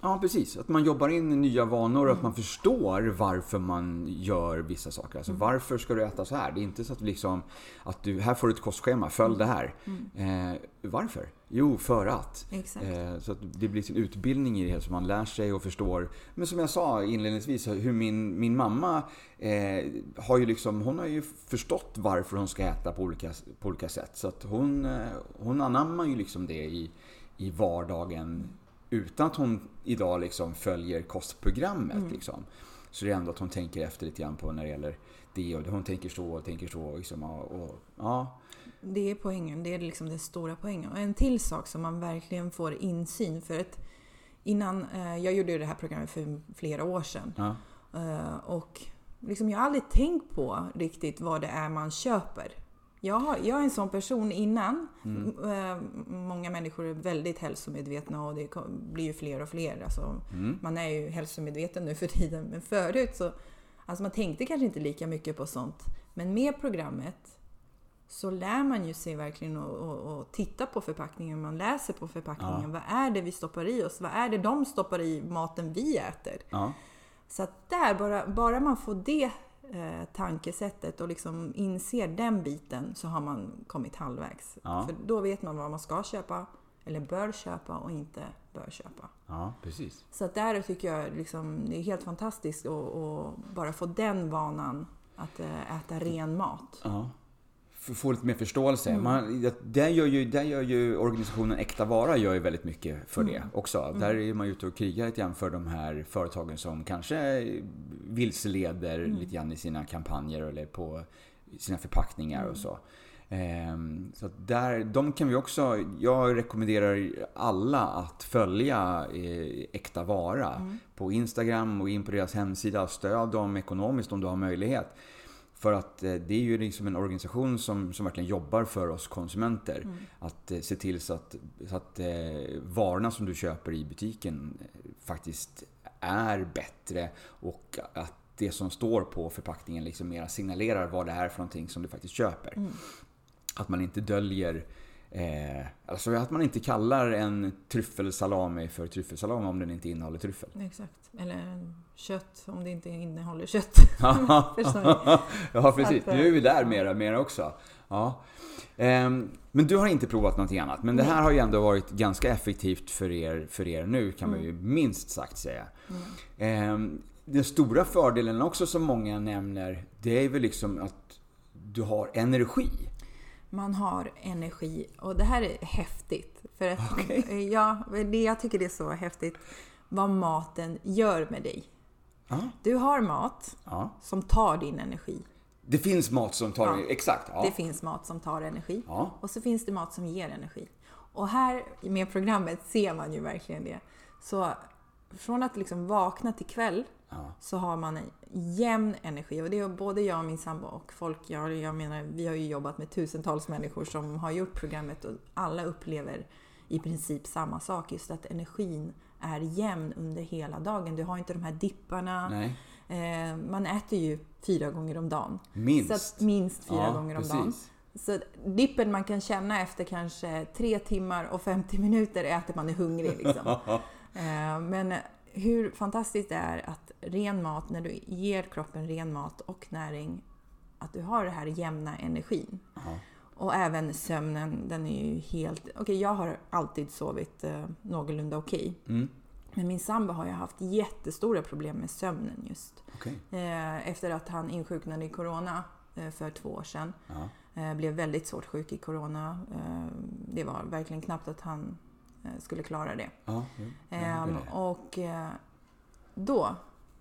Ja, precis. Att man jobbar in nya vanor och att man förstår varför man gör vissa saker. Alltså varför ska du äta så här? Det är inte så att liksom att du, här får du ett kostschema, följ det här. Eh, varför? Jo, för att. Eh, så att det blir sin utbildning i det så man lär sig och förstår. Men som jag sa inledningsvis, hur min, min mamma eh, har ju liksom, hon har ju förstått varför hon ska äta på olika, på olika sätt. Så att hon, eh, hon anammar ju liksom det i, i vardagen utan att hon idag liksom följer kostprogrammet. Mm. Liksom. Så det är ändå att hon tänker efter lite grann på när det gäller det och hon tänker så och tänker så. Liksom, och, och, ja. Det är poängen, det är liksom den stora poängen. Och en till sak som man verkligen får insyn för att innan, eh, jag gjorde ju det här programmet för flera år sedan. Ja. Eh, och liksom jag har aldrig tänkt på riktigt vad det är man köper. Jag, jag är en sån person innan. Mm. Eh, många människor är väldigt hälsomedvetna och det blir ju fler och fler. Alltså, Mm. Man är ju hälsomedveten nu för tiden. Men förut så alltså man tänkte kanske inte lika mycket på sånt. Men med programmet så lär man ju sig verkligen att, titta på förpackningen. Man läser på förpackningen. Vad är det vi stoppar i oss? Vad är det de stoppar i maten vi äter? Ja. Så att där, bara, bara man får det eh, tankesättet och liksom inser den biten så har man kommit halvvägs. Ja. För då vet man vad man ska köpa eller bör köpa och inte bör köpa. ja, precis. Så att där tycker jag liksom, det är helt fantastiskt att, bara få den vanan att eh, äta ren mat. Ja. Få lite mer förståelse. Mm. Man, det- där, gör ju, där gör ju organisationen Äkta Vara gör ju väldigt mycket för Mm. det också. Där är man ute och krigar lite grann för de här företagen som kanske vilseleder Mm. lite grann i sina kampanjer eller på sina förpackningar Mm. och så. Ehm, så där, de kan vi också, jag rekommenderar alla att följa eh, Äkta Vara Mm. på Instagram och in på deras hemsida. Stöd dem ekonomiskt om du har möjlighet. För att eh, det är ju liksom en organisation som, som verkligen jobbar för oss konsumenter. Mm. Att eh, se till så att, så att eh, varorna som du köper i butiken faktiskt är bättre och att det som står på förpackningen liksom mera signalerar vad det är för någonting som du faktiskt köper. Mm. Att man inte döljer Eh, alltså att man inte kallar en tryffelsalami för tryffelsalami om den inte innehåller tryffel. Exakt. Eller kött om det inte innehåller kött. [laughs] Ja, [laughs] precis. Att, eh, Nu är vi där mera, mera också. Ja. Ehm, men du har inte provat någonting annat. Men det här har ju ändå varit ganska effektivt för er, för er nu kan man ju minst sagt säga. Ehm, den stora fördelen också som många nämner, det är väl liksom att du har energi. Man har energi och det här är häftigt. För att, [laughs] Okej. [laughs] ja, det, jag tycker det är så häftigt vad maten gör med dig. Ja. Du har mat ja. som tar din energi. Det finns mat som tar... Ja. Exakt. Ja. Det finns mat som tar energi. Ja. Och så finns det mat som ger energi. Och här med programmet ser man ju verkligen det. Så från att liksom vakna till kväll så har man jämn energi. Och det är både jag och min sambo och folk, jag, jag menar, vi har ju jobbat med tusentals människor som har gjort programmet och alla upplever i princip samma sak. Just att energin är jämn under hela dagen. Du har inte de här dipparna. Nej. Eh, man äter ju fyra gånger om dagen. Minst. Så minst fyra Ja, gånger om precis. dagen. Så dippen man kan känna efter kanske tre timmar och 50 minuter att man är hungrig. Liksom. [laughs] Eh, Men hur fantastiskt det är att ren mat, när du ger kroppen ren mat och näring, att du har den här jämna energin. Ja. Och även sömnen, den är ju helt... Okej, jag har alltid sovit eh, någorlunda okej. Mm. Men min sambo har ju haft jättestora problem med sömnen just. Okej. Eh, efter att han insjuknade i Corona eh, för två år sedan. Eh, blev väldigt svårt sjuk i Corona. Eh, det var verkligen knappt att han skulle klara det. Ja. Ja, Ehm, det det. och eh, då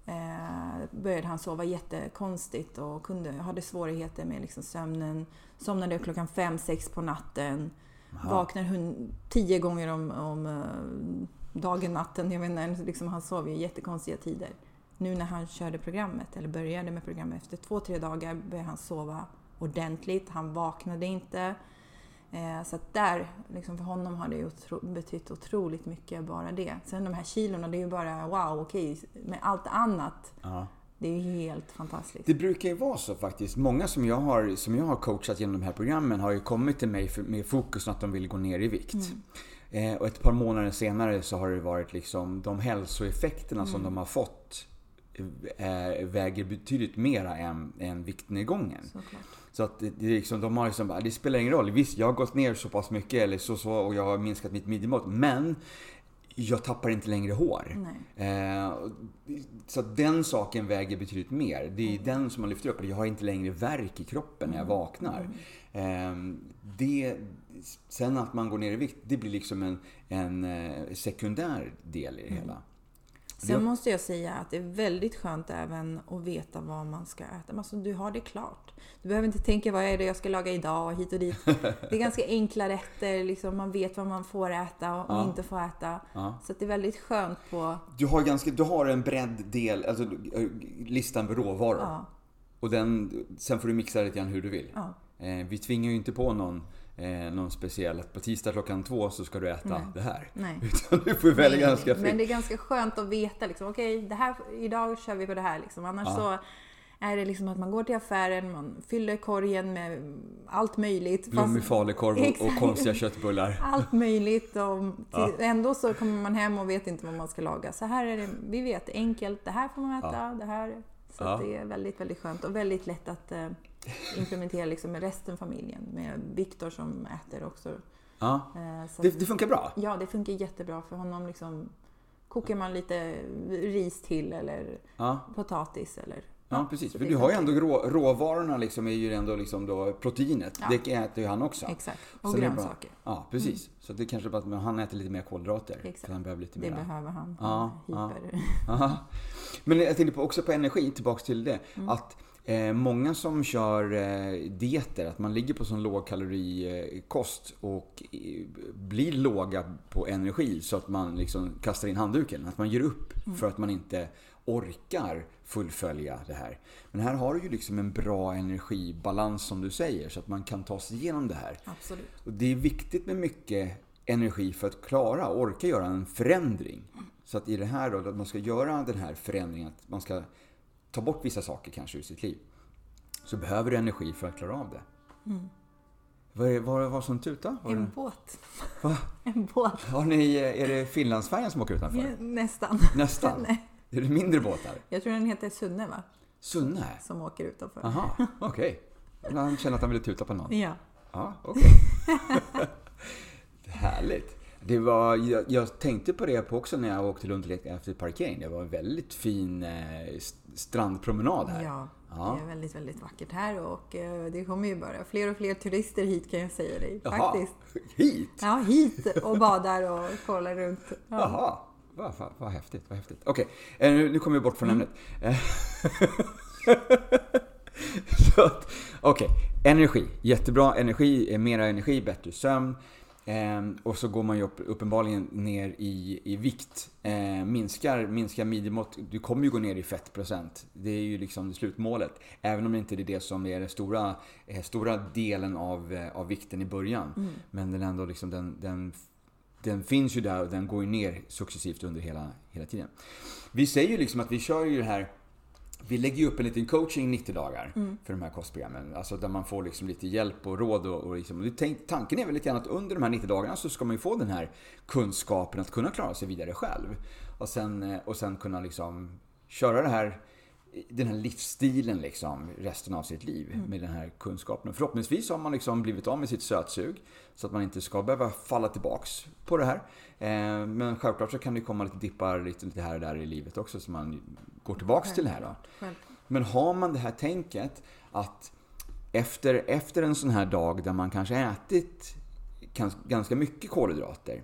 eh, började han sova jättekonstigt och kunde, hade svårigheter med liksom sömnen. Somnade klockan fem, sex på natten. Jaha. Vaknar tio gånger om, om eh, dagen, natten. Jag vet inte, liksom, han sov ju jättekonstiga tider. Nu när han körde programmet, eller började med programmet, efter två, tre dagar började han sova ordentligt. Han vaknade inte. Eh, så att där, liksom för honom har det otro, betytt otroligt mycket bara det. Sen de här kilorna, det är ju bara wow, okej. Med allt annat, Ja. det är ju helt fantastiskt. Det brukar ju vara så faktiskt. Många som jag har, som jag har coachat genom de här programmen har ju kommit till mig för, med fokus att de vill gå ner i vikt. Eh, och ett par månader senare så har det varit liksom de hälsoeffekterna Mm. som de har fått eh, väger betydligt mera än, än viktnedgången. Såklart. Så att det, liksom, de har liksom, bara, det spelar ingen roll. Visst, jag har gått ner så pass mycket eller så, så och jag har minskat mitt midjemått. Men jag tappar inte längre hår. Eh, så den saken väger betydligt mer. Det är Mm. den som man lyfter upp. Jag har inte längre värk i kroppen när jag vaknar. Mm. Eh, det, sen att man går ner i vikt, det blir liksom en, en eh, sekundär del i det hela. Sen Det- måste jag säga att det är väldigt skönt även att veta vad man ska äta. Alltså, du har det klart. Du behöver inte tänka vad är det jag ska laga idag hit och dit. Det är ganska enkla rätter. Liksom, man vet vad man får äta och Ja. inte får äta. Ja. Så det är väldigt skönt på... Du har, ganska, du har en bredd del, alltså eh, listan med råvaror. Ja, Och den, sen får du mixa lite grann hur du vill. ja, Eh, vi tvingar ju inte på någon, eh, någon speciell att på tisdag klockan två så ska du äta Nej. det här. nej. [laughs] Utan du får välja ganska Men fritt. det är ganska skönt att veta liksom, okej, det här, idag kör vi på det här liksom. Annars Ja. så är det liksom att man går till affären, man fyller korgen med allt möjligt. Blommig falukorv och, och konstiga köttbullar. [laughs] allt möjligt och [laughs] till, Ja. ändå så kommer man hem och vet inte vad man ska laga. Så här är det, vi vet enkelt, det här får man äta, Ja. det här. Så Ja. det är väldigt, väldigt skönt och väldigt lätt att eh, implementera liksom med resten av familjen. Med Viktor som äter också. Ja. Eh, Det, det funkar bra. Ja, det funkar jättebra för honom. Liksom, kokar man lite ris till eller Ja, potatis eller... ja precis. För det du har ju ändå rå, råvarorna liksom är ju ändå liksom då proteinet. Ja. Det äter ju han också. Exakt. Och Så det grönsaker. Ja, precis. Så det kanske bara att han äter lite mer kolhydrater. Exakt. För han behöver lite Det mer. behöver han. Ja, Han ja. [laughs] Men jag tänkte på, också på energi, tillbaks till det. Mm. Att eh, många som kör eh, dieter, att man ligger på sån lågkalorikost och eh, blir låga på energi så att man liksom kastar in handduken. Att man ger upp Mm. för att man inte orkar fullfölja det här. Men här har du ju liksom en bra energibalans som du säger så att man kan ta sig igenom det här. Absolut. Och det är viktigt med mycket energi för att klara och orka göra en förändring. Så att i det här då, att man ska göra den här förändringen, att man ska ta bort vissa saker kanske ur sitt liv. Så behöver du energi för att klara av det. Vad är vad, vad som tutar? Har, En du- båt. Va? [laughs] En båt. har ni, är det Finlandsfärjan som åker utanför? Nästan. Nästan. [laughs] Nej. Är det mindre båtar? Jag tror den heter Sunne va? Sunne? Som åker utanför. Aha, [laughs] okej. Han känner att han ville tuta på någon. Ja. Ja, okej. Härligt. Det var, jag, jag tänkte på det på också när jag åkte runt efter parkering. Det var en väldigt fin eh, st- strandpromenad här. ja. Ja. Det är väldigt, väldigt vackert här och eh, det kommer ju bara fler och fler turister hit kan jag säga dig. Jaha, Faktiskt. hit? Ja, hit och badar och kollar runt. Ja. Jaha, vad, vad, vad häftigt. Vad häftigt. Okej, eh, nu, nu kommer vi bort från ämnet. [laughs] Så att, Okej, energi. Jättebra. Energi, eh, mera energi, bättre sömn. Eh, och så går man ju upp, uppenbarligen ner i, i vikt. Eh, minskar, minskar midjemått. Du kommer ju gå ner i fettprocent. Det är ju liksom slutmålet. Även om det inte är det som är den stora, eh, stora delen av, eh, av vikten i början. Men den ändå liksom den, den den finns ju där och den går ju ner successivt under hela, hela tiden. Vi säger ju liksom att vi kör ju det här vi lägger ju upp en liten coaching 90 dagar för de här kostprogrammen. Alltså där man får liksom lite hjälp och råd. Och, och liksom, tanken är väl lite grann att under de här 90 dagarna så ska man ju få den här kunskapen att kunna klara sig vidare själv. Och sen, eh, och sen kunna liksom köra det här den här livsstilen liksom resten av sitt liv med den här kunskapen. Förhoppningsvis har man liksom blivit av med sitt sötsug så att man inte ska behöva falla tillbaks på det här. Eh, Men självklart så kan det komma lite dippar lite, lite här och där i livet också så man går tillbaks till det här. Då. Men har man det här tänket att efter, efter en sån här dag där man kanske ätit gans- ganska mycket kolhydrater.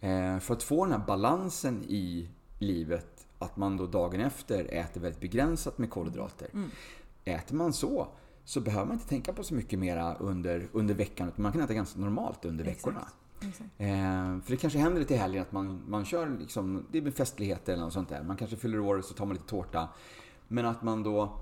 Eh, för att få den här balansen i livet att man då dagen efter äter väldigt begränsat med kolhydrater. Mm. Äter man så så behöver man inte tänka på så mycket mera under, under veckan utan man kan äta ganska normalt under veckorna. Exakt. Eh, för det kanske händer lite i helgen att man, man kör liksom, det blir festligheter eller något sånt där. Man kanske fyller år så tar man lite tårta. Men att man då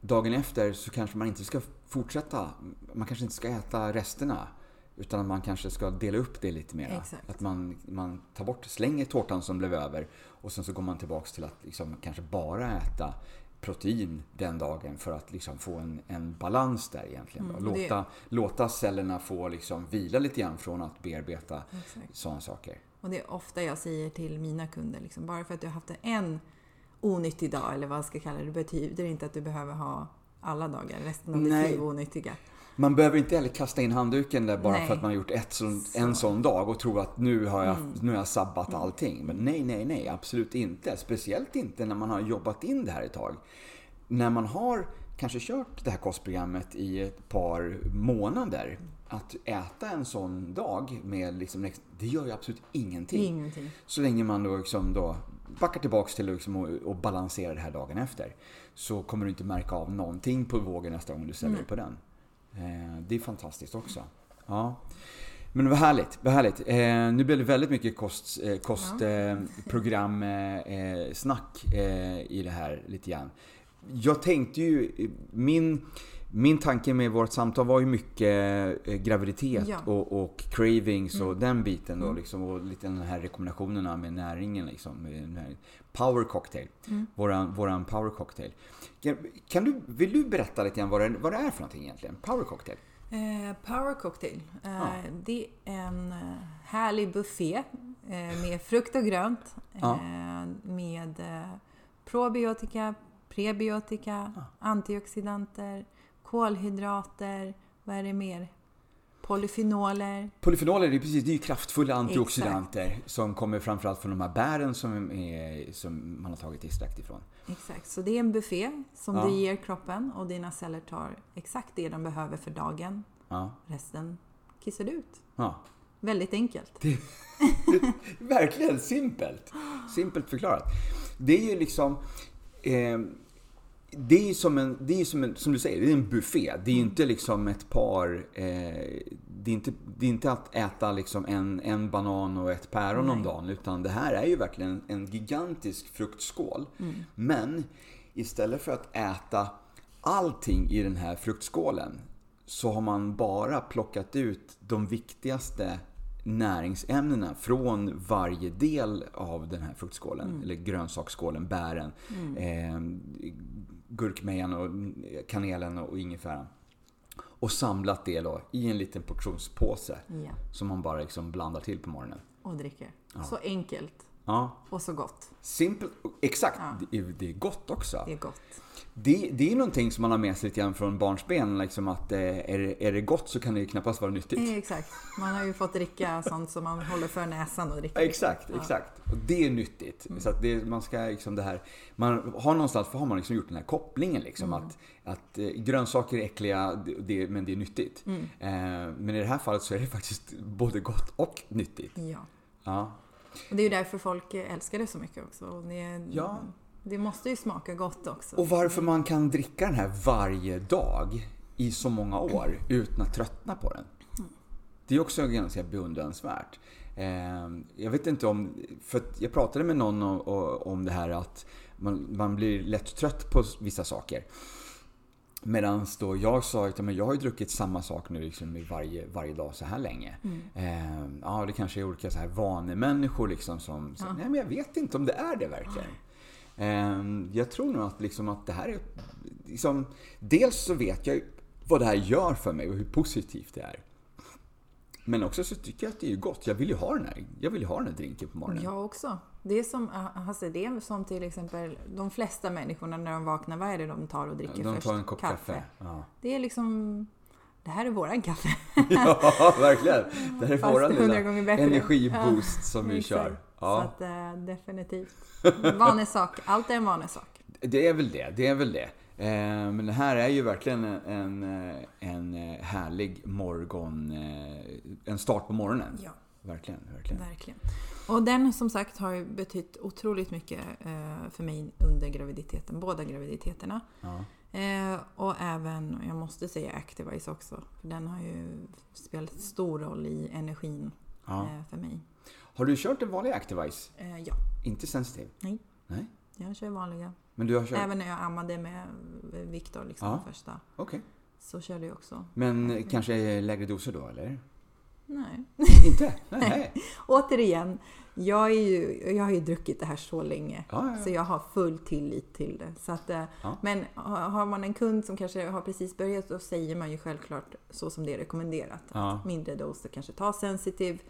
dagen efter så kanske man inte ska fortsätta. Man kanske inte ska äta resterna. Utan att man kanske ska dela upp det lite mer. Att man, man tar bort, slänger tårtan som blev över och sen så går man tillbaks till att liksom kanske bara äta protein den dagen för att liksom få en, en balans där egentligen. Mm, det- låta, låta cellerna få liksom vila lite grann från att bearbeta sådana saker. Och det är ofta jag säger till mina kunder, liksom, bara för att du har haft en onyttig dag, eller vad jag ska kalla det, betyder inte att du behöver ha alla dagar, resten av ditt liv onyttiga. Man behöver inte heller kasta in handduken där bara Nej. för att man har gjort ett Så. Mm. en sån dag och tro att nu har, jag, nu har jag sabbat allting. Men nej, nej, nej, absolut inte. Speciellt inte när man har jobbat in det här ett tag. När man har kanske kört det här kostprogrammet i ett par månader. Att äta en sån dag med liksom, det gör ju absolut ingenting. Ingenting. Så länge man då, liksom då backar tillbaks till liksom och, och balanserar det här dagen efter. Så kommer du inte märka av någonting på vågen nästa gång du ställer dig på den. Eh, det är fantastiskt också. Ja. Men vad härligt, vad härligt. Eh, nu blev det väldigt mycket kost, eh, kostprogram, eh, eh, snack eh, i det här lite grann. Jag tänkte ju, min, min tanke med vårt samtal var ju mycket eh, graviditet Ja. och, och cravings och den biten då liksom och lite den här rekommendationerna med näringen liksom. Power cocktail. Våran, våran power cocktail. Kan, du, vill du berätta lite grann vad det, vad det är för någonting egentligen? Power cocktail? Eh, power cocktail. Eh, Ja. Det är en eh, härlig buffé eh, med frukt och grönt. Ja. Eh, med eh, probiotika, prebiotika, antioxidanter, kolhydrater, vad är det mer? Polyfenoler. Polyfenoler det är precis, det är ju kraftfulla antioxidanter som kommer framförallt från de här bären som, är, som man har tagit extrakt ifrån. Exakt, så det är en buffé som Ja. du ger kroppen och dina celler tar exakt det de behöver för dagen. Ja. Resten kissar du ut. Ja. Väldigt enkelt. [laughs] Verkligen simpelt. Simpelt förklarat. Det är ju liksom... Eh, det är ju som en, det är som, en, som du säger, det är en buffé. Det är ju inte liksom ett par... Eh, det, är inte, det är inte att äta liksom en, en banan och ett päron om Nej. dagen. Utan det här är ju verkligen en gigantisk fruktskål. Men istället för att äta allting i den här fruktskålen så har man bara plockat ut de viktigaste näringsämnena från varje del av den här fruktskålen. Eller grönsaksskålen, bären, eh, gurkmejan och kanelen och ingefäran. Och samlat det då i en liten portionspåse Ja. som man bara liksom blandar till på morgonen. Och dricker. Så enkelt Ja, och så gott. simpelt. Exakt, Ja. det, är, det är gott också. Det är gott. Det, det är någonting som man har med sig lite grann från barnsben. Liksom att eh, är, det- är det gott så kan det ju knappast vara nyttigt. Eh, Exakt. Man har ju fått dricka sånt som man håller för näsan och dricker. Exakt, Ja. exakt. Och det är nyttigt. Så att det, man ska liksom det här, man har någonstans för har man liksom gjort den här kopplingen liksom att, att eh, grönsaker är äckliga det, men det är nyttigt. Eh, men i det här fallet så är det faktiskt både gott och nyttigt. Ja. Ja, Och det är ju därför folk älskar det så mycket också. Och Det, Ja. det måste ju smaka gott också. och varför man kan dricka den här varje dag i så många år utan att tröttna på den. Det är också ganska beundransvärt. Eh, Jag vet inte om, för jag pratade med någon om, om det här att man, man blir lätt trött på vissa saker. Medan då jag sa att ja, men jag har ju druckit samma sak nu liksom i varje, varje dag så här länge. Eh, ja, det kanske är olika så här vanemänniskor liksom som säger, nej men jag vet inte om det är det verkligen. Eh, jag tror nog att, liksom att det här är... Liksom, dels så vet jag vad det här gör för mig och hur positivt det är. Men också så tycker jag att det är gott. Jag vill ju ha den här, jag vill ha den här drinken på morgonen. Jag också. Det är som, det är som till exempel de flesta människorna när de vaknar, vad är det de tar och dricker De först? tar en kopp kaffe. Ja. Det är liksom, det här är våran kaffe. [laughs] ja, verkligen. Det här är Fast våran lilla energiboost Ja, som vi kör. Så Ja, att, eh, definitivt. Vanesak. Allt är en vanesak. det är väl det. Det är väl det. Eh, Men det här är ju verkligen en, en eh, härlig morgon... En start på morgonen. Ja. Verkligen, verkligen. Verkligen. Och den som sagt har betytt otroligt mycket eh, för mig under graviditeten, båda graviditeterna. Ja. Eh, och även, jag måste säga Activise också, för den har ju spelat stor roll i energin Ja. eh, för mig. Har du kört en vanlig Activise? Ja, Inte sensitiv? Nej. Nej. jag kör vanliga. Men du har kört? Även när jag ammade med Viktor, liksom Ja. första, Okej. så körde jag också. Men kanske lägre doser då, eller? Nej. Inte? [laughs] Nej. Återigen, jag, är ju, jag har ju druckit det här så länge. Ja, ja, ja. Så jag har full tillit till det. Så att, eh. Men har man en kund som kanske har precis börjat, då säger man ju självklart så som det är rekommenderat. Att mindre doser kanske ta sensitiv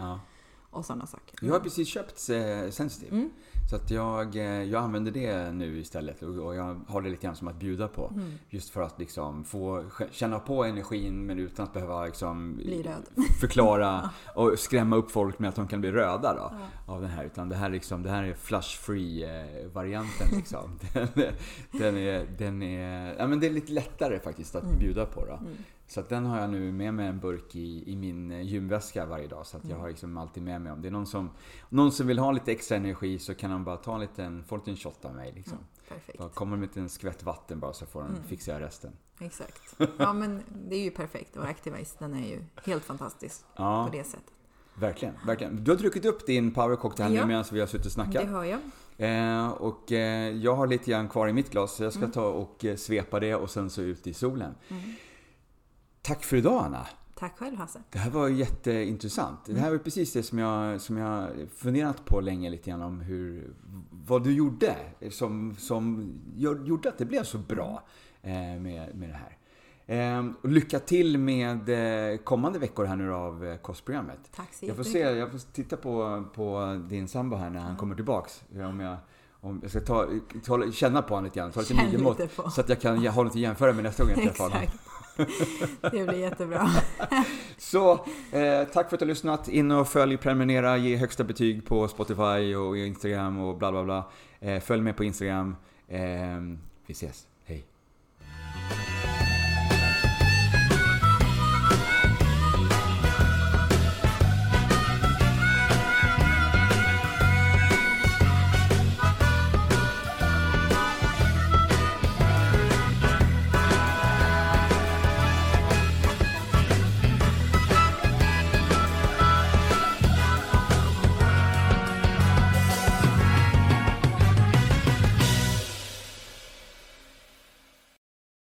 och sådana saker. Jag har precis köpt eh, Sensitive. Mm. Så att jag, eh, jag använder det nu istället och, jag har det lite grann som att bjuda på. Mm. Just för att liksom få känna på energin men utan att behöva liksom [laughs] förklara [laughs] och skrämma upp folk med att de kan bli röda då, av den här. Utan det här, liksom, det här är flush free eh, liksom. [laughs] den, är- den är, den är, ja men det är lite lättare faktiskt att bjuda på då. Så att den har jag nu med mig en burk i, i min eh, gymväska varje dag. Så att jag har liksom alltid med mig om det är någon som, någon som vill ha lite extra energi så kan han bara ta en liten, få en liten shot av mig liksom. Perfekt. Bara kommer med en skvätt vatten bara så får den, fixar jag resten. Exakt. Ja, men det är ju perfekt. Och Activise, den är ju helt fantastisk Ja, på det sättet. verkligen, verkligen. Du har druckit upp din power cocktail nu Ja. medan vi har suttit och Det snackat. hör jag. Eh, och eh, jag har lite grann kvar i mitt glas så jag ska Mm. ta och eh, svepa det och sen så ut i solen. Tack för idag Anna! Tack själv Hasse. Det här var jätteintressant. Det här var precis det som jag, som jag funderat på länge lite grann om hur, vad du gjorde som, som gjorde att det blev så bra eh, med, med det här. Eh, och lycka till med eh, kommande veckor här nu av eh, kostprogrammet. Tack så Jag får se, jag får titta på, på din sambo här när han kommer tillbaks. Om jag, om jag ska ta, ta, känna på honom lite grann, ta lite midjemått. Så att jag kan ha något att jämföra med nästa gång jag träffar honom. [laughs] det blir jättebra. [laughs] Så eh, tack för att du har lyssnat. In och följ, prenumerera, ge högsta betyg på Spotify och Instagram och bla bla bla. Eh, följ med på Instagram. Eh, vi ses. Hej.